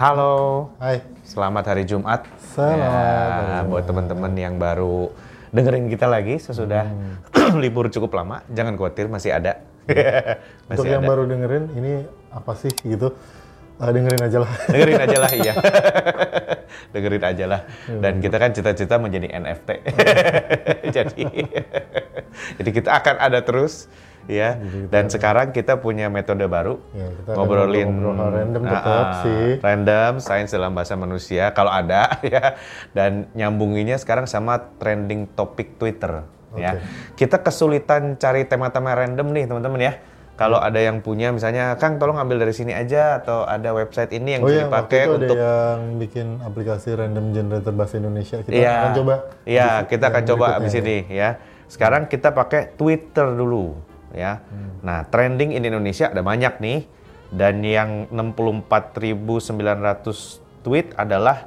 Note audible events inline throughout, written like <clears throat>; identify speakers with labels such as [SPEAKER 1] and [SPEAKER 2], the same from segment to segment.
[SPEAKER 1] Halo,
[SPEAKER 2] Hai.
[SPEAKER 1] selamat hari Jumat.
[SPEAKER 2] Selamat
[SPEAKER 1] Ya, buat teman-teman yang baru dengerin kita lagi sesudah <clears throat> libur cukup lama, jangan khawatir masih ada. <laughs>
[SPEAKER 2] Untuk
[SPEAKER 1] masih
[SPEAKER 2] yang
[SPEAKER 1] ada.
[SPEAKER 2] baru dengerin, ini apa sih gitu? Eh, dengerin aja lah.
[SPEAKER 1] Dengerin aja lah iya. <laughs> dengerin aja lah.
[SPEAKER 2] Hmm.
[SPEAKER 1] Dan kita kan cita-cita menjadi NFT. jadi <laughs> jadi kita akan ada terus ya. Dan sekarang kita punya metode baru.
[SPEAKER 2] Ya, kita
[SPEAKER 1] ngobrolin
[SPEAKER 2] hal random
[SPEAKER 1] Ah,
[SPEAKER 2] tetap
[SPEAKER 1] ah,
[SPEAKER 2] sih.
[SPEAKER 1] Random, sains dalam bahasa manusia kalau ada <laughs> ya. Dan nyambunginnya sekarang sama trending topik Twitter ya. Kita kesulitan cari tema-tema random nih teman-teman ya. Kalau ada yang punya misalnya Kang tolong ambil dari sini aja atau ada website ini yang
[SPEAKER 2] Oh
[SPEAKER 1] bisa
[SPEAKER 2] iya,
[SPEAKER 1] dipakai
[SPEAKER 2] itu
[SPEAKER 1] untuk
[SPEAKER 2] ada yang bikin aplikasi random generator bahasa Indonesia. Kita
[SPEAKER 1] Iya.
[SPEAKER 2] akan coba.
[SPEAKER 1] Iya,
[SPEAKER 2] di-
[SPEAKER 1] kita akan coba
[SPEAKER 2] berikutnya
[SPEAKER 1] abis
[SPEAKER 2] ya.
[SPEAKER 1] ini ya. Sekarang kita pakai Twitter dulu ya.
[SPEAKER 2] Hmm.
[SPEAKER 1] Nah, trending in Indonesia ada banyak nih. Dan yang 64.900 tweet adalah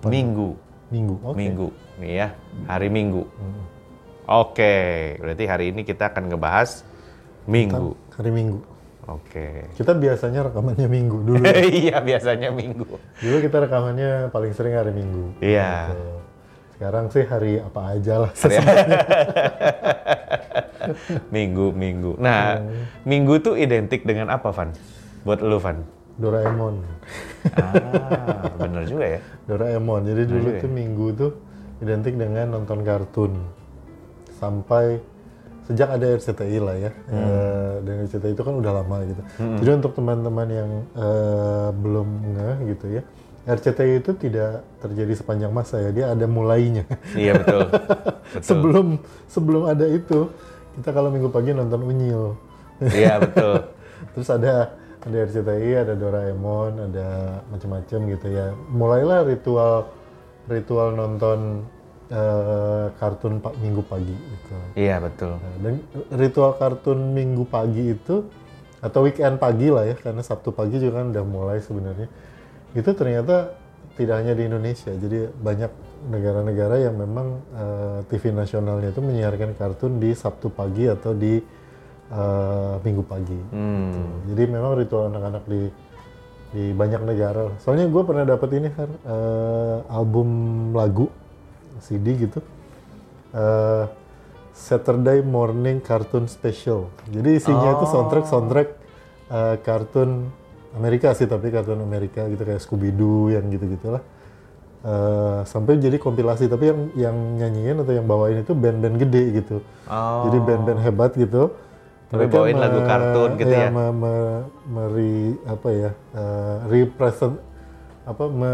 [SPEAKER 1] minggu.
[SPEAKER 2] Minggu. Oke.
[SPEAKER 1] Minggu nih ya, hari Minggu. Oke, berarti hari ini kita akan ngebahas Minggu.
[SPEAKER 2] Hari Minggu.
[SPEAKER 1] Oke.
[SPEAKER 2] Kita biasanya rekamannya Minggu dulu. <laughs>
[SPEAKER 1] Iya, biasanya Minggu.
[SPEAKER 2] dulu kita rekamannya paling sering hari Minggu.
[SPEAKER 1] Iya.
[SPEAKER 2] Gitu. Sekarang sih hari apa aja lah. <laughs>
[SPEAKER 1] Minggu, Minggu. <laughs> Nah, Minggu tuh identik dengan apa, Van? Buat lu, Van?
[SPEAKER 2] Doraemon.
[SPEAKER 1] Ah, bener juga ya. <laughs>
[SPEAKER 2] Doraemon. Jadi dulu
[SPEAKER 1] ya?
[SPEAKER 2] tuh Minggu tuh identik dengan nonton kartun. Sampai sejak ada RCTI lah ya.
[SPEAKER 1] Hmm.
[SPEAKER 2] Eh, dan RCTI itu kan udah lama gitu. Jadi untuk teman-teman yang eh, belum ngeh gitu ya. RCTI itu tidak terjadi sepanjang masa ya. Dia ada mulainya.
[SPEAKER 1] Iya, betul. <laughs> Betul.
[SPEAKER 2] sebelum sebelum ada itu, kita kalau Minggu pagi nonton Unyil.
[SPEAKER 1] Iya, betul. <laughs>
[SPEAKER 2] Terus ada ada RCTI, ada Doraemon, ada macam-macam gitu ya. Mulailah ritual ritual nonton eh, kartun pak minggu pagi gitu.
[SPEAKER 1] Iya, betul.
[SPEAKER 2] Nah, dan ritual kartun minggu pagi itu atau weekend pagi lah ya, karena Sabtu pagi juga kan udah mulai sebenarnya. Itu ternyata tidak hanya di Indonesia, jadi banyak negara-negara yang memang eh, TV nasionalnya itu menyiarkan kartun di Sabtu pagi atau di eh, Minggu pagi.
[SPEAKER 1] Hmm.
[SPEAKER 2] Jadi memang ritual anak-anak di di banyak negara. Soalnya gue pernah dapat ini kan eh, album lagu CD gitu. Eh, Saturday Morning Cartoon Special. Jadi isinya itu soundtrack soundtrack eh, kartun Amerika sih tapi kartun Amerika gitu kayak Scooby Doo yang gitu gitulah. Eh, sampai jadi kompilasi tapi yang yang nyanyiin atau yang bawain itu band-band gede gitu.
[SPEAKER 1] Oh.
[SPEAKER 2] Jadi band-band hebat gitu.
[SPEAKER 1] Tapi
[SPEAKER 2] Mereka
[SPEAKER 1] bawain lagu kartun gitu ya?
[SPEAKER 2] me- me- meri- apa ya? eh, represent apa me,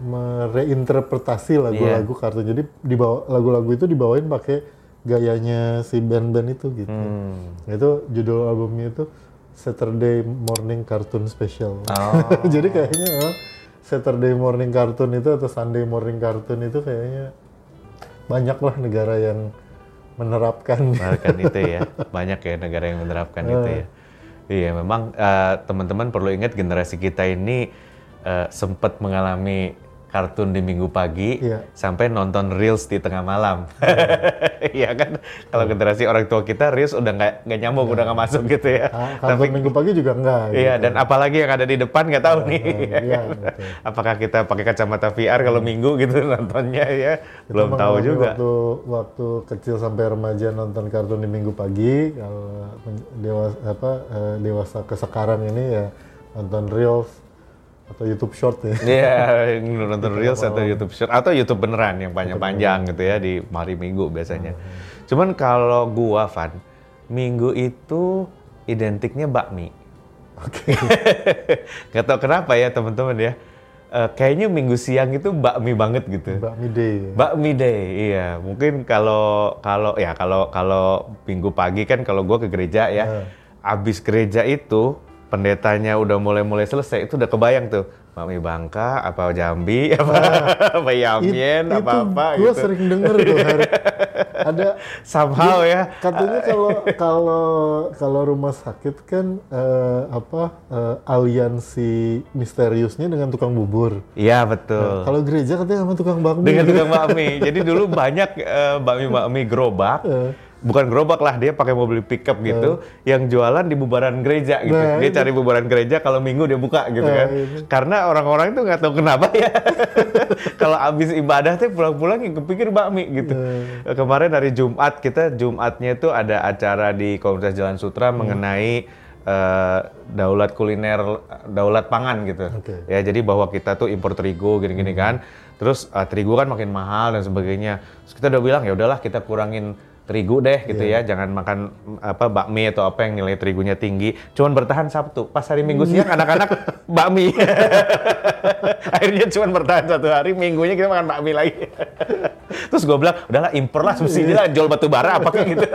[SPEAKER 2] mereinterpretasi lagu-lagu
[SPEAKER 1] Iya.
[SPEAKER 2] kartun. Jadi dibawa lagu-lagu itu dibawain pakai gayanya si band-band itu gitu.
[SPEAKER 1] Hmm.
[SPEAKER 2] Nah, Itu judul albumnya itu Saturday Morning Cartoon Special.
[SPEAKER 1] Oh. <laughs>
[SPEAKER 2] Jadi kayaknya memang Saturday Morning Cartoon itu atau Sunday Morning Cartoon itu kayaknya banyak lah negara yang menerapkan.
[SPEAKER 1] Menerapkan <laughs> itu ya. Banyak ya negara yang menerapkan itu
[SPEAKER 2] Eh.
[SPEAKER 1] ya. Iya, memang eh, teman-teman perlu ingat generasi kita ini eh, sempat mengalami kartun di minggu pagi
[SPEAKER 2] Iya.
[SPEAKER 1] sampai nonton reels di tengah malam. Iya <laughs> kan? Kalau generasi orang tua kita reels udah nggak nggak nyambung, udah nggak masuk gitu ya.
[SPEAKER 2] Ah, Kartun minggu pagi juga enggak.
[SPEAKER 1] Iya, dan apalagi yang ada di depan nggak tahu nih.
[SPEAKER 2] iya, betul. <laughs>
[SPEAKER 1] Apakah kita pakai kacamata VR kalau minggu gitu <laughs> nontonnya ya?
[SPEAKER 2] Kita
[SPEAKER 1] Belum tahu juga.
[SPEAKER 2] Waktu waktu kecil sampai remaja nonton kartun di minggu pagi, kalau dewasa apa eh, dewasa ke sekarang ini ya nonton reels atau YouTube Short ya. <laughs>
[SPEAKER 1] Iya, nonton Reels atau YouTube Short atau YouTube beneran yang panjang-panjang gitu ya di hari Minggu biasanya. Cuman kalau gua Van, Minggu itu identiknya bakmi.
[SPEAKER 2] Oke. <laughs>
[SPEAKER 1] Gak tau kenapa ya teman-teman ya. Eh, kayaknya Minggu siang itu bakmi banget gitu.
[SPEAKER 2] Bakmi Day.
[SPEAKER 1] Bakmi Day, iya. Mungkin kalau kalau ya kalau kalau Minggu pagi kan kalau gua ke gereja ya, abis gereja itu pendetanya udah mulai-mulai selesai, itu udah kebayang tuh bakmi Bangka, apa Jambi, apa, <laughs> apa Yamien,
[SPEAKER 2] It-
[SPEAKER 1] apa-apa
[SPEAKER 2] itu gue
[SPEAKER 1] gitu.
[SPEAKER 2] sering denger tuh hari ada <laughs>
[SPEAKER 1] Somehow ya.
[SPEAKER 2] katanya <laughs> kalau kalau kalau rumah sakit kan eh, apa eh, aliansi misteriusnya dengan tukang bubur.
[SPEAKER 1] Iya betul.
[SPEAKER 2] Kalau gereja katanya sama tukang bakmi.
[SPEAKER 1] Dengan tukang bakmi. Jadi dulu banyak eh, bakmi-bakmi gerobak
[SPEAKER 2] Eh.
[SPEAKER 1] Bukan gerobak lah dia pakai mobil pickup gitu yang jualan di bubaran gereja gitu.
[SPEAKER 2] Nah,
[SPEAKER 1] dia
[SPEAKER 2] itu.
[SPEAKER 1] cari bubaran gereja kalau minggu dia buka gitu
[SPEAKER 2] Nah,
[SPEAKER 1] kan.
[SPEAKER 2] itu.
[SPEAKER 1] Karena orang-orang itu nggak tahu kenapa ya. <laughs> kalau abis ibadah tuh pulang-pulang yang kepikir bakmi gitu.
[SPEAKER 2] Nah.
[SPEAKER 1] Kemarin hari Jumat kita Jumatnya itu ada acara di Komunitas Jalan Sutra
[SPEAKER 2] Hmm.
[SPEAKER 1] mengenai eh, daulat kuliner, daulat pangan gitu.
[SPEAKER 2] Oke.
[SPEAKER 1] Ya jadi bahwa kita tuh impor terigu gini-gini kan. Terus eh, terigu kan makin mahal dan sebagainya. Terus kita udah bilang ya udahlah kita kurangin terigu deh gitu ya. Jangan makan apa bakmi atau apa yang nilai terigunya tinggi. Cuman bertahan Sabtu. Pas hari Minggu siang anak-anak <laughs> bakmi. <laughs> Akhirnya cuman bertahan satu hari, minggunya kita makan bakmi lagi. <laughs> Terus gue bilang, udahlah impor lah subsidi lah jual batu bara apa kayak gitu.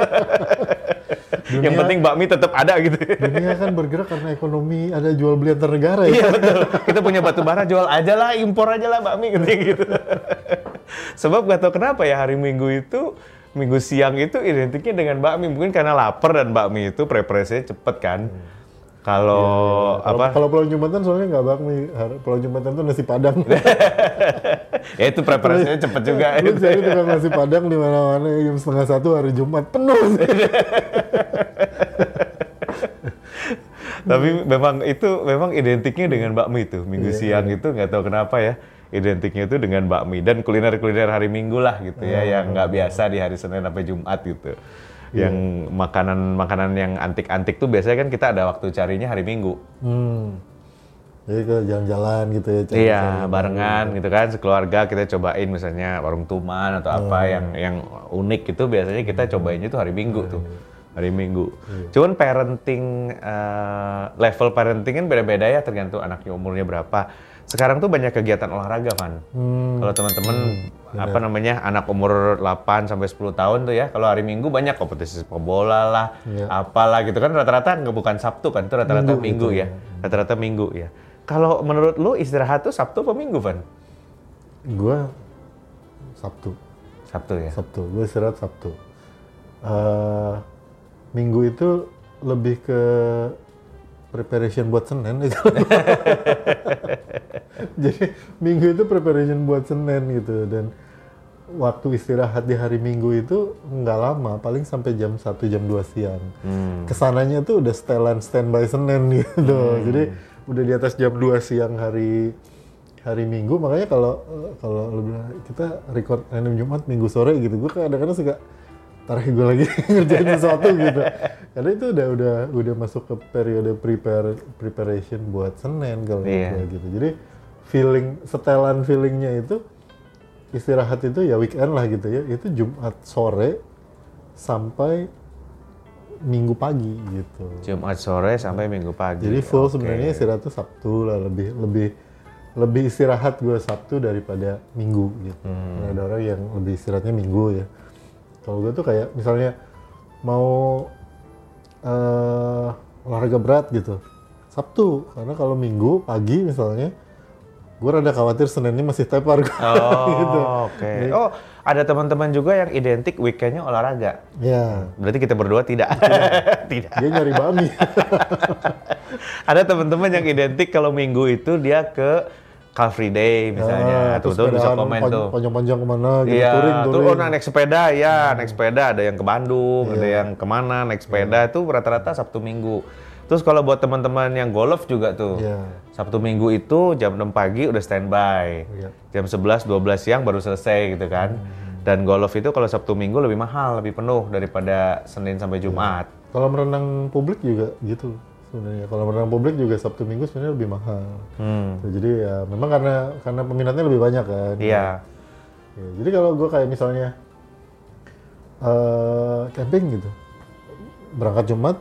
[SPEAKER 1] yang
[SPEAKER 2] Dunia-
[SPEAKER 1] penting bakmi tetap ada gitu.
[SPEAKER 2] Dunia kan bergerak karena ekonomi ada jual beli antar negara ya.
[SPEAKER 1] Iya betul. Kita punya batu bara jual aja lah, impor aja lah bakmi gitu. gitu. Sebab gak tau kenapa ya hari Minggu itu Minggu siang itu identiknya dengan bakmi. Mungkin karena lapar dan bakmi itu preparasinya cepet kan. Kalau
[SPEAKER 2] Kalau-
[SPEAKER 1] apa?
[SPEAKER 2] Kalau Pulau Jumatan soalnya nggak bakmi. Pulau Jumatan tuh nasi padang. <laughs>
[SPEAKER 1] ya itu preparasinya cepet juga.
[SPEAKER 2] Lu cari tukang nasi padang di mana-mana jam setengah satu hari Jumat penuh.
[SPEAKER 1] Tapi memang itu memang identiknya dengan bakmi itu. Minggu siang itu nggak tahu kenapa ya. Identiknya itu dengan bakmi dan kuliner-kuliner hari Minggu lah gitu ya yang nggak biasa di hari Senin sampai Jumat gitu. Yang makanan-makanan yang antik-antik tuh biasanya kan kita ada waktu carinya hari Minggu.
[SPEAKER 2] Hmm. Jadi ke jalan-jalan gitu ya. cari-
[SPEAKER 1] Iya, barengan gitu kan, sekeluarga kita cobain misalnya warung tuman atau apa yang yang unik itu biasanya kita cobainnya tuh hari Minggu tuh. Hari Minggu. Cuman parenting eh, level parenting kan beda-beda ya tergantung anaknya umurnya berapa. Sekarang tuh banyak kegiatan olahraga kan.
[SPEAKER 2] Hmm.
[SPEAKER 1] Kalau teman-teman apa namanya anak umur 8 sampai 10 tahun tuh ya, kalau hari Minggu banyak kompetisi sepak bola lah,
[SPEAKER 2] Iya.
[SPEAKER 1] apalah gitu kan rata-rata nggak bukan Sabtu kan, itu rata-rata
[SPEAKER 2] Minggu
[SPEAKER 1] Minggu,
[SPEAKER 2] gitu.
[SPEAKER 1] ya. Rata-rata Minggu ya. Kalau menurut lu istirahat tuh Sabtu apa Minggu, Van?
[SPEAKER 2] Gua Sabtu.
[SPEAKER 1] Sabtu ya.
[SPEAKER 2] Sabtu. Gue istirahat Sabtu. Eh, minggu itu lebih ke preparation buat Senin itu. <laughs> Jadi minggu itu preparation buat Senin gitu dan waktu istirahat di hari Minggu itu nggak lama, paling sampai jam 1 jam 2 siang.
[SPEAKER 1] Hmm.
[SPEAKER 2] Ke sananya tuh udah setelan standby Senin <laughs> gitu. Jadi udah di atas jam 2 siang hari hari Minggu makanya kalau eh, kalau kita record random Jumat Minggu sore gitu gue kadang-kadang suka tarik gue lagi <laughs> ngerjain sesuatu gitu karena itu udah udah udah masuk ke periode prepare preparation buat Senin kalau
[SPEAKER 1] Iya.
[SPEAKER 2] gua gitu jadi feeling setelan feelingnya itu istirahat itu ya weekend lah gitu ya itu Jumat sore sampai Minggu pagi gitu
[SPEAKER 1] Jumat sore sampai Minggu pagi.
[SPEAKER 2] jadi full
[SPEAKER 1] Oke.
[SPEAKER 2] sebenarnya istirahat tuh Sabtu lah lebih lebih lebih istirahat gue Sabtu daripada Minggu gitu.
[SPEAKER 1] Hmm.
[SPEAKER 2] Ada orang yang lebih istirahatnya Minggu ya. Kalau gue tuh kayak misalnya mau eh, olahraga berat gitu Sabtu karena kalau Minggu pagi misalnya gue rada khawatir Seninnya masih tepar gue. <laughs>
[SPEAKER 1] Oh,
[SPEAKER 2] gitu.
[SPEAKER 1] oke. Oh, ada teman-teman juga yang identik weekendnya olahraga.
[SPEAKER 2] Ya,
[SPEAKER 1] Berarti kita berdua tidak. <laughs> tidak.
[SPEAKER 2] dia nyari bami. <laughs>
[SPEAKER 1] Ada teman-teman yang identik kalau minggu itu dia ke Car Free Day misalnya.
[SPEAKER 2] Ah,
[SPEAKER 1] tuh tuh bisa
[SPEAKER 2] sepedaan
[SPEAKER 1] komen
[SPEAKER 2] pan-
[SPEAKER 1] tuh.
[SPEAKER 2] Panjang-panjang ke mana gitu,
[SPEAKER 1] Iya,
[SPEAKER 2] touring,
[SPEAKER 1] tuh
[SPEAKER 2] touring.
[SPEAKER 1] oh, nah, naik sepeda ya, naik sepeda ada yang ke Bandung, ada
[SPEAKER 2] Iya.
[SPEAKER 1] yang ke mana naik sepeda itu rata-rata Sabtu Minggu. Terus kalau buat teman-teman yang golf juga tuh,
[SPEAKER 2] Iya.
[SPEAKER 1] Sabtu Minggu itu jam 6 pagi udah standby,
[SPEAKER 2] Iya.
[SPEAKER 1] jam 11 12 siang baru selesai gitu kan.
[SPEAKER 2] Hmm.
[SPEAKER 1] Dan golf itu kalau Sabtu Minggu lebih mahal, lebih penuh daripada Senin sampai Jumat.
[SPEAKER 2] Kalau merenang publik juga gitu sebenarnya. Kalau merenang publik juga Sabtu Minggu sebenarnya lebih mahal.
[SPEAKER 1] Hmm.
[SPEAKER 2] Jadi ya memang karena karena peminatnya lebih banyak kan.
[SPEAKER 1] Iya.
[SPEAKER 2] Ya, jadi kalau gue kayak misalnya eh camping gitu, berangkat Jumat,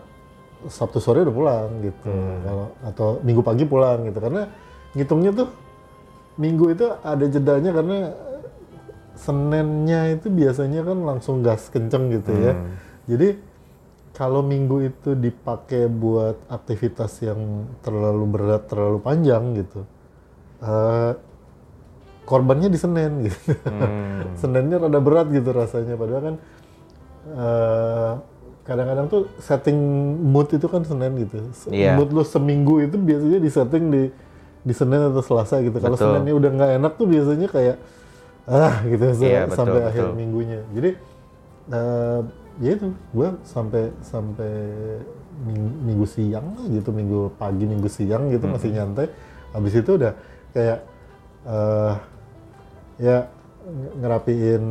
[SPEAKER 2] Sabtu sore udah pulang gitu. Kalau atau Minggu pagi pulang gitu. Karena ngitungnya tuh Minggu itu ada jedanya karena Seninnya itu biasanya kan langsung gas kenceng gitu ya. Jadi kalau Minggu itu dipakai buat aktivitas yang terlalu berat, terlalu panjang gitu, eh, korbannya di Senin gitu.
[SPEAKER 1] Hmm. <laughs>
[SPEAKER 2] Seninnya rada berat gitu rasanya. Padahal kan eh, kadang-kadang tuh setting mood itu kan Senin gitu.
[SPEAKER 1] Iya.
[SPEAKER 2] Mood lu seminggu itu biasanya di setting di di Senin atau Selasa gitu. Kalau. Seninnya udah nggak enak tuh biasanya kayak ah gitu
[SPEAKER 1] Iya, betul,
[SPEAKER 2] sampai
[SPEAKER 1] betul.
[SPEAKER 2] akhir minggunya. Jadi eh, ya itu gue sampai sampai minggu, minggu siang lah gitu minggu pagi minggu siang gitu masih nyantai. Habis itu udah kayak eh ya ng- ngerapiin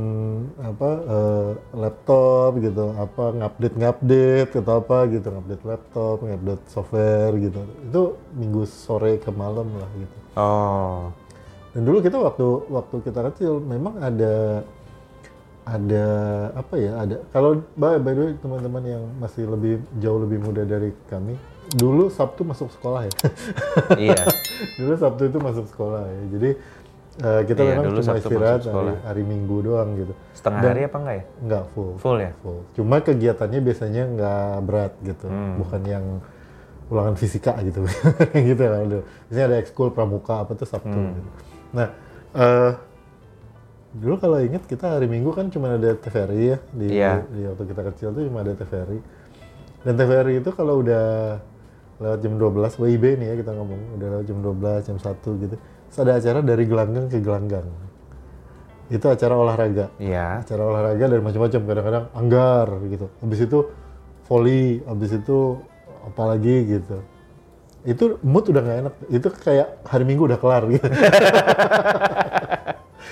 [SPEAKER 2] apa eh, laptop gitu apa ngupdate ngupdate atau apa gitu ngupdate laptop ngupdate software gitu. Itu minggu sore ke malam lah gitu.
[SPEAKER 1] Oh.
[SPEAKER 2] dan dulu kita waktu waktu kita kecil memang ada ada apa ya ada kalau by, by the way teman-teman yang masih lebih jauh lebih muda dari kami dulu Sabtu masuk sekolah ya <laughs>
[SPEAKER 1] iya. <laughs>
[SPEAKER 2] dulu Sabtu itu masuk sekolah ya jadi eh, kita
[SPEAKER 1] Iya,
[SPEAKER 2] memang
[SPEAKER 1] dulu
[SPEAKER 2] cuma
[SPEAKER 1] Sabtu
[SPEAKER 2] istirahat hari, hari Minggu doang gitu
[SPEAKER 1] Setengah
[SPEAKER 2] Dan-
[SPEAKER 1] hari apa enggak ya?
[SPEAKER 2] nggak full
[SPEAKER 1] Full ya?
[SPEAKER 2] full cuma kegiatannya biasanya nggak berat gitu
[SPEAKER 1] Hmm.
[SPEAKER 2] bukan yang ulangan fisika gitu <laughs> gitu lah dulu. biasanya ada ekskul pramuka apa tuh Sabtu
[SPEAKER 1] Hmm.
[SPEAKER 2] gitu. nah eh, dulu kalau inget kita hari Minggu kan cuma ada TVRI ya di,
[SPEAKER 1] Iya.
[SPEAKER 2] di waktu kita kecil tuh cuma ada TVRI dan TVRI itu kalau udah lewat jam 12 WIB nih ya kita ngomong udah lewat jam 12 jam 1 gitu terus ada acara dari gelanggang ke gelanggang. Itu acara olahraga.
[SPEAKER 1] Iya.
[SPEAKER 2] acara olahraga dan macam-macam kadang-kadang anggar gitu. Habis itu volley habis itu apalagi gitu. Itu mood udah nggak enak. Itu kayak hari minggu udah kelar gitu <laughs>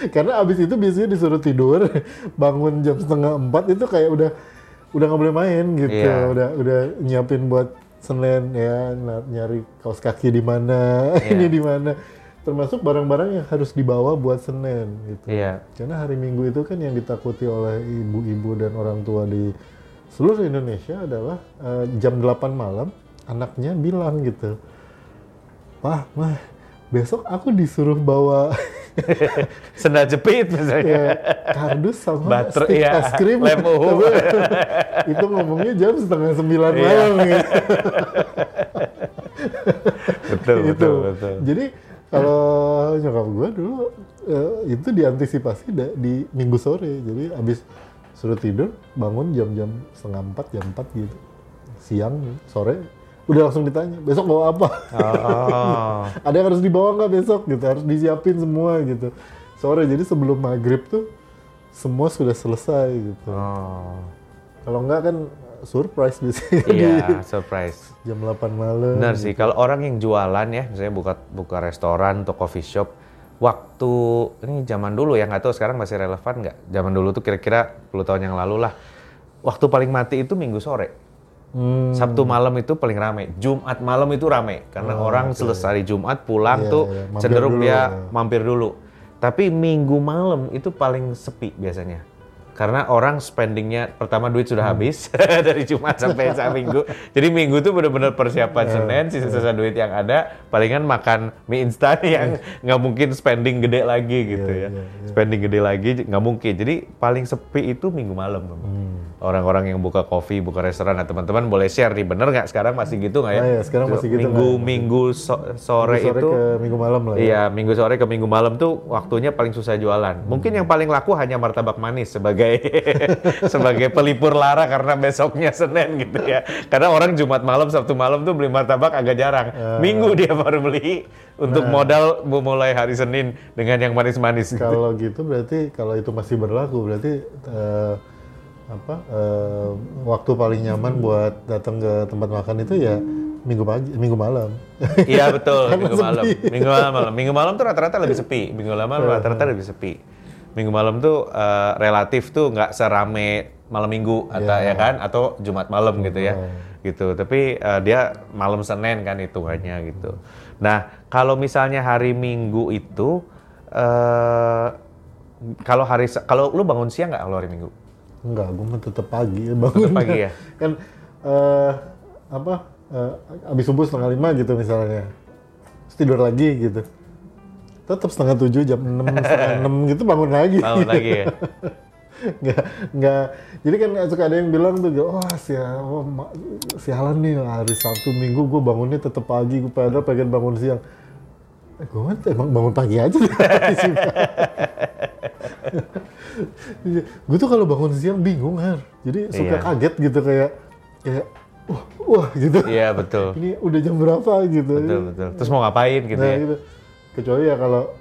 [SPEAKER 2] karena abis itu biasanya disuruh tidur <laughs> bangun jam setengah empat itu kayak udah udah nggak boleh main gitu
[SPEAKER 1] Iya.
[SPEAKER 2] udah udah nyiapin buat senin ya na- nyari kaos kaki di mana <laughs>
[SPEAKER 1] Iya.
[SPEAKER 2] ini di mana termasuk barang-barang yang harus dibawa buat senin gitu
[SPEAKER 1] Iya.
[SPEAKER 2] karena hari Minggu itu kan yang ditakuti oleh ibu-ibu dan orang tua di seluruh Indonesia adalah eh, jam 8 malam anaknya bilang gitu, Wah, mah besok aku disuruh bawa <laughs>
[SPEAKER 1] Sendal jepit misalnya.
[SPEAKER 2] ya, kardus sama
[SPEAKER 1] Butter,
[SPEAKER 2] stick
[SPEAKER 1] iya.
[SPEAKER 2] es krim.
[SPEAKER 1] Lem uhu.
[SPEAKER 2] Itu ngomongnya jam setengah sembilan
[SPEAKER 1] Iya.
[SPEAKER 2] malam <laughs> gitu.
[SPEAKER 1] betul,
[SPEAKER 2] itu.
[SPEAKER 1] betul, betul.
[SPEAKER 2] Jadi kalau nyokap gue dulu eh, itu diantisipasi da- di minggu sore. Jadi abis suruh tidur bangun jam-jam setengah empat jam empat gitu. Siang sore udah langsung ditanya besok bawa apa.
[SPEAKER 1] Oh. <laughs>
[SPEAKER 2] Ada yang harus dibawa nggak besok gitu. Harus disiapin semua gitu. Sore jadi sebelum maghrib tuh semua sudah selesai gitu.
[SPEAKER 1] oh.
[SPEAKER 2] Kalau nggak kan surprise biasanya
[SPEAKER 1] Iya, surprise.
[SPEAKER 2] jam 8 malam.
[SPEAKER 1] Benar sih, kalau orang yang jualan ya, misalnya buka buka restoran atau coffee shop, waktu ini zaman dulu ya nggak tahu sekarang masih relevan nggak? Zaman dulu tuh kira-kira 10 tahun yang lalu lah. Waktu paling mati itu minggu sore.
[SPEAKER 2] Hmm.
[SPEAKER 1] Sabtu malam itu paling rame. Jumat malam itu rame karena orang selesai Jumat pulang
[SPEAKER 2] Oh, Iya,
[SPEAKER 1] tuh
[SPEAKER 2] iya, mampir
[SPEAKER 1] cenderung
[SPEAKER 2] dulu,
[SPEAKER 1] dia
[SPEAKER 2] ya.
[SPEAKER 1] mampir dulu. Tapi minggu malam itu paling sepi biasanya. Karena orang spendingnya pertama duit sudah
[SPEAKER 2] Hmm.
[SPEAKER 1] habis <laughs> dari Jumat sampai Minggu. <laughs> Jadi Minggu tuh benar-benar persiapan
[SPEAKER 2] Iya,
[SPEAKER 1] Senin, sisa-sisa duit yang ada palingan makan mie instan <laughs> yang nggak mungkin spending gede lagi gitu
[SPEAKER 2] Iya,
[SPEAKER 1] ya.
[SPEAKER 2] iya, iya.
[SPEAKER 1] Spending gede lagi nggak mungkin. Jadi paling sepi itu Minggu malam.
[SPEAKER 2] Hmm.
[SPEAKER 1] Orang-orang yang buka kopi, buka restoran, nah teman-teman boleh share nih, bener nggak sekarang masih gitu nggak ya?
[SPEAKER 2] Ah, iya, sekarang masih gitu
[SPEAKER 1] Minggu
[SPEAKER 2] nggak?
[SPEAKER 1] minggu so- sore,
[SPEAKER 2] Minggu sore
[SPEAKER 1] itu,
[SPEAKER 2] ke minggu malam lah ya.
[SPEAKER 1] iya minggu sore ke minggu malam tuh waktunya paling susah jualan. Mungkin yang paling laku hanya martabak manis sebagai <laughs> sebagai pelipur lara karena besoknya Senin gitu ya. Karena orang Jumat malam, Sabtu malam tuh beli martabak agak jarang.
[SPEAKER 2] Ah.
[SPEAKER 1] Minggu dia baru beli untuk
[SPEAKER 2] Nah.
[SPEAKER 1] modal mulai hari Senin dengan yang manis-manis. gitu.
[SPEAKER 2] Kalau gitu berarti kalau itu masih berlaku berarti eh, apa eh, waktu paling nyaman buat datang ke tempat makan itu ya minggu pagi, minggu malam.
[SPEAKER 1] Iya betul, <laughs> minggu malam. Minggu malam, malam. Minggu malam tuh rata-rata lebih sepi. Minggu malam rata-rata lebih sepi. Minggu malam tuh eh, relatif tuh nggak serame malam minggu atau
[SPEAKER 2] Iya.
[SPEAKER 1] ya kan atau Jumat malam gitu ya. Gitu. Tapi eh, dia malam Senin kan hitungannya gitu. Nah, kalau misalnya hari Minggu itu eh kalau hari kalau lu bangun siang nggak kalau hari Minggu?
[SPEAKER 2] Enggak, gue mah tetap pagi bangun.
[SPEAKER 1] Tetap pagi ya? <laughs>
[SPEAKER 2] kan eh, apa eh, abis subuh setengah lima gitu misalnya. Terus tidur lagi gitu. Tetap setengah tujuh jam enam setengah <laughs> enam gitu bangun lagi.
[SPEAKER 1] Bangun lagi ya? <laughs>
[SPEAKER 2] nggak nggak jadi kan suka ada yang bilang tuh wah wah, ma- sialan nih hari Sabtu Minggu gue bangunnya tetap pagi gue padahal pengen bangun siang eh, gue kan emang bangun pagi aja <laughs> gue tuh kalau bangun siang bingung har jadi suka
[SPEAKER 1] Iya.
[SPEAKER 2] kaget gitu kayak kayak wah wah gitu
[SPEAKER 1] Iya betul.
[SPEAKER 2] ini udah jam berapa gitu
[SPEAKER 1] Betul betul. Terus mau ngapain gitu
[SPEAKER 2] nah
[SPEAKER 1] ya?
[SPEAKER 2] gitu kecuali ya kalau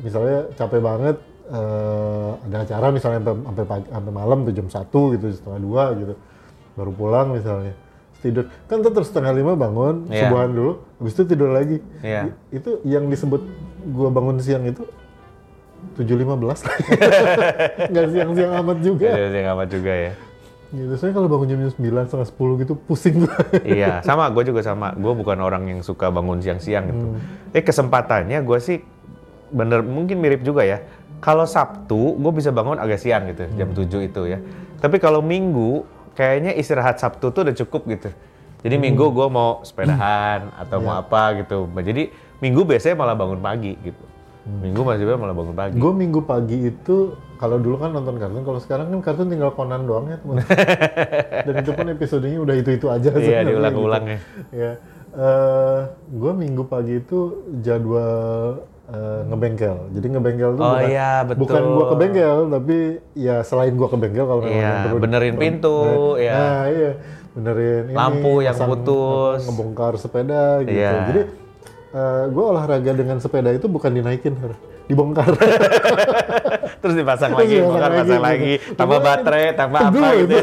[SPEAKER 2] misalnya capek banget eh, ada acara misalnya sampai sampai pagi sampai malam tuh jam satu gitu setengah dua gitu baru pulang misalnya tidur kan tuh terus setengah lima bangun
[SPEAKER 1] Iya.
[SPEAKER 2] subuhan dulu habis itu tidur lagi. I- itu yang disebut gua bangun siang itu 7.15 <laughs> nggak siang-siang amat juga
[SPEAKER 1] Jadi dia amat juga ya.
[SPEAKER 2] Gitu soalnya kalau bangun jam 9 setengah 10 gitu pusing gua <laughs>
[SPEAKER 1] iya, sama. Gue juga sama. Gue bukan orang yang suka bangun siang-siang gitu.
[SPEAKER 2] Hmm.
[SPEAKER 1] Eh kesempatannya gue sih bener mungkin mirip juga ya. Kalau Sabtu gue bisa bangun agak siang gitu, jam
[SPEAKER 2] Hmm.
[SPEAKER 1] 7 itu ya. Tapi kalau Minggu kayaknya istirahat Sabtu tuh udah cukup gitu. Jadi
[SPEAKER 2] Hmm.
[SPEAKER 1] Minggu gue mau sepedahan atau
[SPEAKER 2] Iya.
[SPEAKER 1] mau apa gitu. Jadi Minggu biasanya malah bangun pagi gitu.
[SPEAKER 2] Hmm.
[SPEAKER 1] Minggu masih malah bangun pagi.
[SPEAKER 2] Gue minggu pagi itu kalau dulu kan nonton kartun, kalau sekarang kan kartun tinggal Conan doang ya teman. <laughs> Dan itu pun episodenya udah itu-itu aja.
[SPEAKER 1] Iya, diulang-ulang
[SPEAKER 2] gitu.
[SPEAKER 1] ya.
[SPEAKER 2] Ya, gue minggu pagi itu jadwal eh, ngebengkel. Jadi ngebengkel tuh
[SPEAKER 1] Oh
[SPEAKER 2] bukan,
[SPEAKER 1] iya, betul.
[SPEAKER 2] bukan gue ke bengkel, tapi ya selain gue ke bengkel kalau memang
[SPEAKER 1] Iya,
[SPEAKER 2] perlu
[SPEAKER 1] benerin pintu, ya.
[SPEAKER 2] Nah, iya, benerin ini,
[SPEAKER 1] Lampu yang putus.
[SPEAKER 2] ngebongkar sepeda gitu.
[SPEAKER 1] Iya.
[SPEAKER 2] Jadi gue olahraga dengan sepeda itu bukan dinaikin, Har. dibongkar. <laughs>
[SPEAKER 1] Terus dipasang
[SPEAKER 2] Terus
[SPEAKER 1] lagi, bukan
[SPEAKER 2] lagi
[SPEAKER 1] pasang
[SPEAKER 2] gitu.
[SPEAKER 1] lagi, tambah
[SPEAKER 2] Cuman
[SPEAKER 1] baterai, tambah apa gitu.
[SPEAKER 2] itu.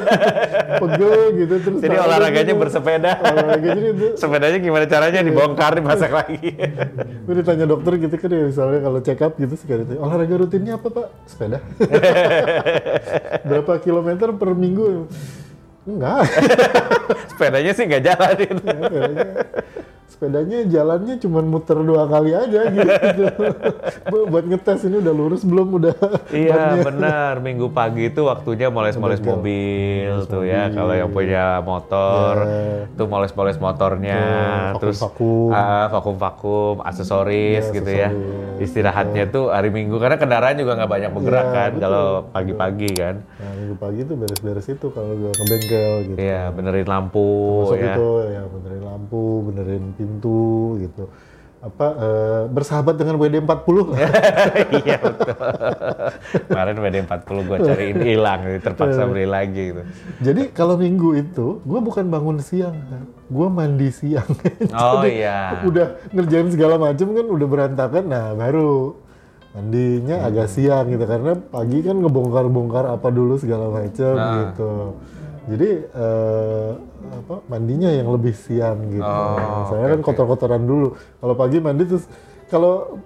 [SPEAKER 2] Pegel gitu terus.
[SPEAKER 1] Jadi olahraganya
[SPEAKER 2] gitu.
[SPEAKER 1] bersepeda.
[SPEAKER 2] Olahraganya itu.
[SPEAKER 1] Sepedanya gimana caranya dibongkar, dipasang lagi. <laughs>
[SPEAKER 2] Gue ditanya dokter gitu kan ya misalnya kalau check up gitu sekali ditanya, olahraga rutinnya apa pak? Sepeda. <laughs> Berapa kilometer per minggu? Enggak.
[SPEAKER 1] Sepedanya sih nggak jalan gitu.
[SPEAKER 2] sepedanya, sepedanya jalannya cuma muter dua kali aja gitu. <laughs> Bu- Buat ngetes ini udah lurus belum udah.
[SPEAKER 1] Iya benar, minggu pagi itu waktunya moles-moles mobil tuh ya. Kalau yang punya motor,
[SPEAKER 2] Iya.
[SPEAKER 1] tuh moles-moles motornya,
[SPEAKER 2] Tuh,
[SPEAKER 1] terus
[SPEAKER 2] vakum-vakum.
[SPEAKER 1] ah, vakum-vakum, aksesoris
[SPEAKER 2] Iya,
[SPEAKER 1] gitu ya. Istirahatnya tuh hari Minggu karena kendaraan juga nggak banyak bergerak
[SPEAKER 2] Iya,
[SPEAKER 1] kan kalau pagi-pagi kan.
[SPEAKER 2] Nah minggu pagi itu beres-beres itu kalau ke bengkel gitu.
[SPEAKER 1] Iya, benerin lampu
[SPEAKER 2] Masuk
[SPEAKER 1] ya.
[SPEAKER 2] itu ya benerin lampu, benerin pintu gitu. Apa eh, bersahabat dengan WD 40 <laughs>
[SPEAKER 1] iya betul. Kemarin WD40 gue cariin hilang, jadi terpaksa beli lagi gitu.
[SPEAKER 2] Jadi kalau minggu itu, gue bukan bangun siang, gue mandi siang. <laughs>
[SPEAKER 1] Oh
[SPEAKER 2] Jadi,
[SPEAKER 1] iya.
[SPEAKER 2] Udah ngerjain segala macam kan, udah berantakan, nah baru mandinya agak siang gitu karena pagi kan ngebongkar-bongkar apa dulu segala macam
[SPEAKER 1] Nah.
[SPEAKER 2] gitu. Jadi eh, apa mandinya yang lebih siang gitu.
[SPEAKER 1] Oh,
[SPEAKER 2] Saya kan kotor-kotoran dulu. Kalau pagi mandi terus kalau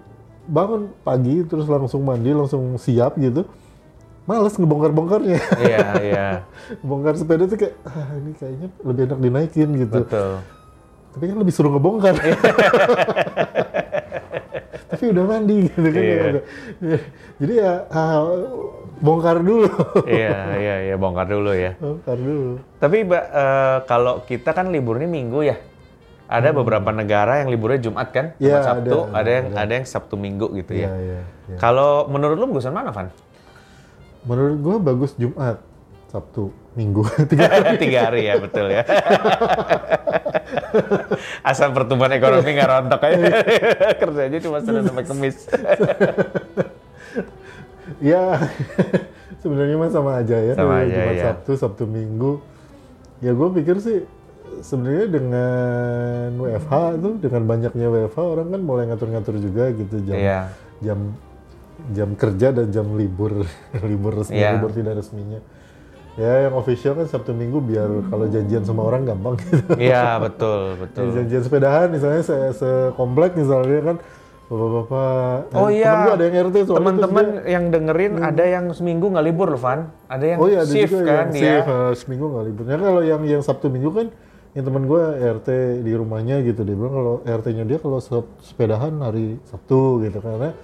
[SPEAKER 2] bangun pagi terus langsung mandi langsung siap gitu. Males ngebongkar-bongkarnya.
[SPEAKER 1] Iya, <laughs> iya.
[SPEAKER 2] bongkar sepeda tuh kayak ah, ini kayaknya lebih enak dinaikin gitu.
[SPEAKER 1] Betul.
[SPEAKER 2] Tapi kan lebih suruh ngebongkar. <laughs> Tapi udah mandi <laughs> gitu kan.
[SPEAKER 1] Iya.
[SPEAKER 2] Jadi ya ah, bongkar dulu.
[SPEAKER 1] iya, iya, iya, bongkar dulu ya.
[SPEAKER 2] bongkar dulu.
[SPEAKER 1] Tapi eh, kalau kita kan liburnya Minggu ya. Ada beberapa negara yang liburnya Jumat kan,
[SPEAKER 2] Hmm. Iya,
[SPEAKER 1] Sabtu,
[SPEAKER 2] ada,
[SPEAKER 1] ada, yang ada yang Sabtu Minggu gitu
[SPEAKER 2] Iya,
[SPEAKER 1] ya.
[SPEAKER 2] iya. iya.
[SPEAKER 1] Kalau menurut lu bagusan mana, Van?
[SPEAKER 2] Menurut gua bagus Jumat, Sabtu, Minggu. <laughs> Tiga <laughs>
[SPEAKER 1] Tiga hari ya, betul ya. <laughs> Asal pertumbuhan ekonomi nggak rontok aja. <laughs> Kerjanya cuma Senin sampai Kamis. <laughs>
[SPEAKER 2] Ya, sebenarnya mah sama aja ya.
[SPEAKER 1] Sama aja,
[SPEAKER 2] Jumat,
[SPEAKER 1] ya.
[SPEAKER 2] Sabtu, Sabtu, Minggu. Ya gue pikir sih sebenarnya dengan WFH tuh, dengan banyaknya WFH orang kan mulai ngatur-ngatur juga gitu jam
[SPEAKER 1] Iya.
[SPEAKER 2] jam jam kerja dan jam libur libur resmi
[SPEAKER 1] Iya.
[SPEAKER 2] libur tidak resminya. Ya yang official kan Sabtu Minggu biar kalau janjian sama orang gampang gitu.
[SPEAKER 1] Iya, betul,
[SPEAKER 2] Ya,
[SPEAKER 1] betul.
[SPEAKER 2] janjian sepedahan misalnya se sekomplek misalnya kan bapak-bapak.
[SPEAKER 1] Oh
[SPEAKER 2] eh,
[SPEAKER 1] iya.
[SPEAKER 2] Temen gue ada yang RT soalnya
[SPEAKER 1] Teman-teman yang dengerin ada yang seminggu nggak libur loh, Van. Ada yang
[SPEAKER 2] Oh iya ada
[SPEAKER 1] shift
[SPEAKER 2] juga
[SPEAKER 1] kan
[SPEAKER 2] yang
[SPEAKER 1] dia.
[SPEAKER 2] shift, eh, seminggu nggak libur. Nah, kalau yang yang Sabtu Minggu kan yang teman gue RT di rumahnya gitu dia bilang kalau RT-nya dia kalau se- sepedahan hari Sabtu gitu karena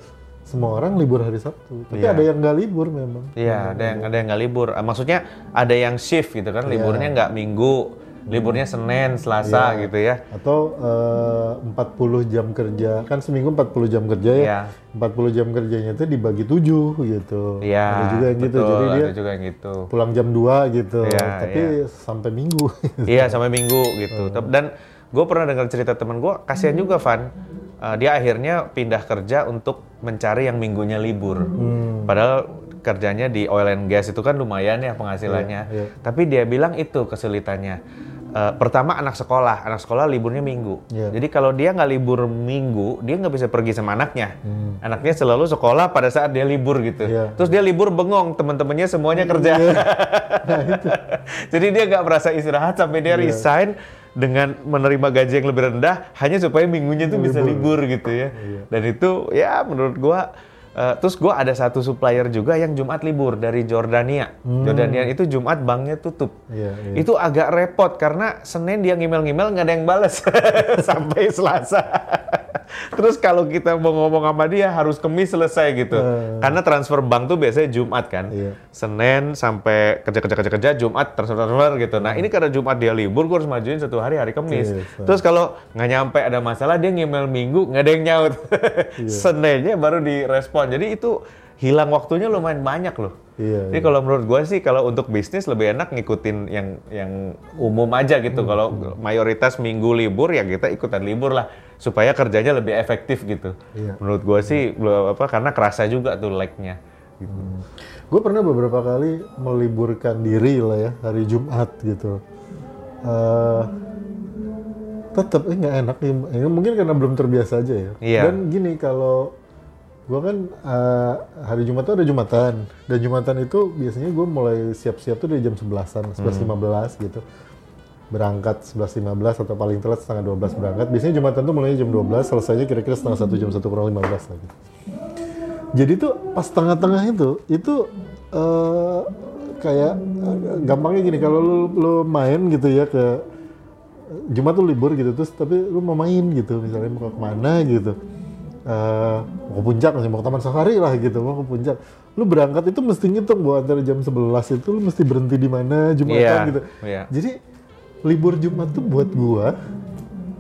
[SPEAKER 2] semua orang libur hari Sabtu. Tapi
[SPEAKER 1] Iya.
[SPEAKER 2] ada yang nggak libur memang.
[SPEAKER 1] Iya, ada yang ada yang nggak libur. Ah, Maksudnya ada yang shift gitu kan, liburnya
[SPEAKER 2] Iya.
[SPEAKER 1] nggak minggu, liburnya Senin, Selasa gitu ya.
[SPEAKER 2] Atau eh, 40 jam kerja kan seminggu 40 jam kerja ya.
[SPEAKER 1] Iya.
[SPEAKER 2] 40 jam kerjanya itu dibagi 7 gitu.
[SPEAKER 1] Iya.
[SPEAKER 2] Ada juga yang gitu.
[SPEAKER 1] betul,
[SPEAKER 2] Jadi dia
[SPEAKER 1] ada juga yang gitu.
[SPEAKER 2] pulang jam 2 gitu.
[SPEAKER 1] Iya,
[SPEAKER 2] Tapi sampai minggu.
[SPEAKER 1] Iya, sampai minggu gitu. Tep- <laughs> Dan gue pernah dengar cerita temen gue, kasihan juga Van. Eh, dia akhirnya pindah kerja untuk mencari yang minggunya libur.
[SPEAKER 2] Hmm.
[SPEAKER 1] Padahal kerjanya di oil and gas itu kan lumayan ya penghasilannya.
[SPEAKER 2] Iya, iya.
[SPEAKER 1] Tapi dia bilang itu kesulitannya. eh, pertama anak sekolah, anak sekolah liburnya minggu.
[SPEAKER 2] Iya.
[SPEAKER 1] Jadi kalau dia nggak libur minggu, dia nggak bisa pergi sama anaknya. Anaknya selalu sekolah pada saat dia libur gitu.
[SPEAKER 2] Hmm. Iya.
[SPEAKER 1] Terus dia libur bengong, teman-temannya semuanya kerja. <laughs> <laughs> Jadi dia nggak merasa istirahat sampai dia
[SPEAKER 2] Iya.
[SPEAKER 1] resign dengan menerima gaji yang lebih rendah hanya supaya minggunya tuh bisa libur gitu ya.
[SPEAKER 2] Iya.
[SPEAKER 1] Dan itu ya menurut gua eh, terus gua ada satu supplier juga yang Jumat libur dari Jordania. Jordania itu Jumat banknya tutup.
[SPEAKER 2] Hmm. Iya, iya.
[SPEAKER 1] Itu agak repot karena Senin dia ngimel-ngimel nggak ada yang bales <laughs> sampai Selasa. <laughs> Terus kalau kita mau ngomong sama dia harus kemis selesai gitu. Karena transfer bank tuh biasanya Jumat kan.
[SPEAKER 2] Iya.
[SPEAKER 1] Senin sampai kerja-kerja-kerja Jumat transfer-transfer gitu. Nah ini karena Jumat dia libur, gue harus majuin satu hari hari Kamis.
[SPEAKER 2] Iya,
[SPEAKER 1] Terus kalau nggak nyampe ada masalah dia ngemail Minggu nggak ada yang nyaut.
[SPEAKER 2] Iya. <laughs>
[SPEAKER 1] Seninnya baru direspon. Jadi itu hilang waktunya lumayan banyak loh.
[SPEAKER 2] Iya,
[SPEAKER 1] Jadi kalau menurut gue sih kalau untuk bisnis lebih enak ngikutin yang yang umum aja
[SPEAKER 2] Hmm.
[SPEAKER 1] gitu. Kalau mayoritas minggu libur ya kita ikutan libur lah supaya kerjanya lebih efektif gitu.
[SPEAKER 2] Iya.
[SPEAKER 1] Menurut gue sih belum apa karena kerasa juga tuh lag-nya.
[SPEAKER 2] Gue pernah beberapa kali meliburkan diri lah ya hari Jumat gitu. Eh tetap eh nggak enak nih. Ya, mungkin karena belum terbiasa aja ya.
[SPEAKER 1] Iya.
[SPEAKER 2] Dan gini kalau gue kan eh, hari Jumat tuh ada Jumatan dan Jumatan itu biasanya gue mulai siap-siap tuh dari jam 11-an, 11.15 gitu. Berangkat 11.15 atau paling telat setengah 12 berangkat. Biasanya Jumatan tuh mulai jam 12, selesainya kira-kira setengah satu jam satu kurang 15 lagi. Jadi tuh pas tengah-tengah itu, itu eh, kayak eh, gampangnya gini kalau lu, lu main gitu ya ke Jumat tuh libur gitu terus tapi lu mau main gitu misalnya mau ke ke mana gitu Eh, mau ke puncak misalnya mau ke taman safari lah gitu mau ke puncak. Lu berangkat itu mesti ngitung bahwa antara jam 11 itu lu mesti berhenti di mana Jumatan
[SPEAKER 1] Iya,
[SPEAKER 2] gitu.
[SPEAKER 1] iya.
[SPEAKER 2] jadi libur Jumat tuh buat gua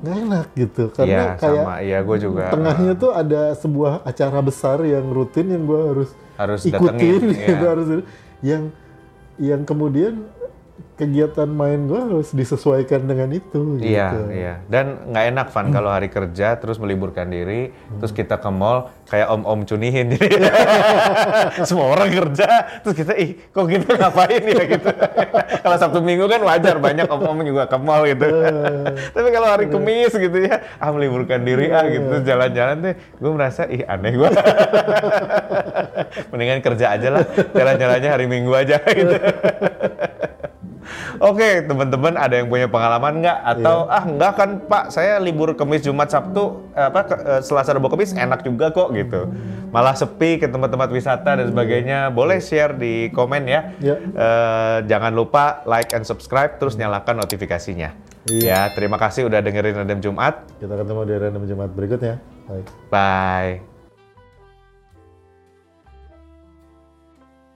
[SPEAKER 2] nggak enak gitu. Karena
[SPEAKER 1] Iya
[SPEAKER 2] kayak
[SPEAKER 1] sama, iya gue juga
[SPEAKER 2] tengahnya tuh ada sebuah acara besar yang rutin yang gue harus
[SPEAKER 1] Harus
[SPEAKER 2] ikutin
[SPEAKER 1] datengin, <laughs>
[SPEAKER 2] gitu
[SPEAKER 1] iya.
[SPEAKER 2] harus yang yang kemudian kegiatan main gue harus disesuaikan dengan itu
[SPEAKER 1] Iya,
[SPEAKER 2] gitu.
[SPEAKER 1] iya. Dan nggak enak Van kalau hari kerja terus meliburkan diri, terus kita ke mall kayak om-om cunihin. Jadi <laughs> semua orang kerja, terus kita ih kok kita ngapain ya gitu. <laughs> kalau Sabtu Minggu kan wajar banyak om-om juga ke mall gitu. <laughs> Tapi kalau hari Kamis gitu ya, ah meliburkan diri ah gitu terus jalan-jalan tuh gue merasa ih aneh gue. Mendingan kerja aja lah, jalan-jalannya hari Minggu aja gitu. Oke, teman-teman ada yang punya pengalaman nggak? Atau ah nggak kan Pak, saya libur Kamis, Jumat, Sabtu, apa ke- eh, Selasa, Rabu, Kamis enak juga kok gitu. Malah sepi ke tempat-tempat wisata dan sebagainya. Boleh share di komen ya.
[SPEAKER 2] Iya.
[SPEAKER 1] Eh, jangan lupa like and subscribe, terus nyalakan notifikasinya.
[SPEAKER 2] Iya.
[SPEAKER 1] Ya, terima kasih udah dengerin Random Jumat.
[SPEAKER 2] kita ketemu di random Jumat berikutnya Bye.
[SPEAKER 1] Bye.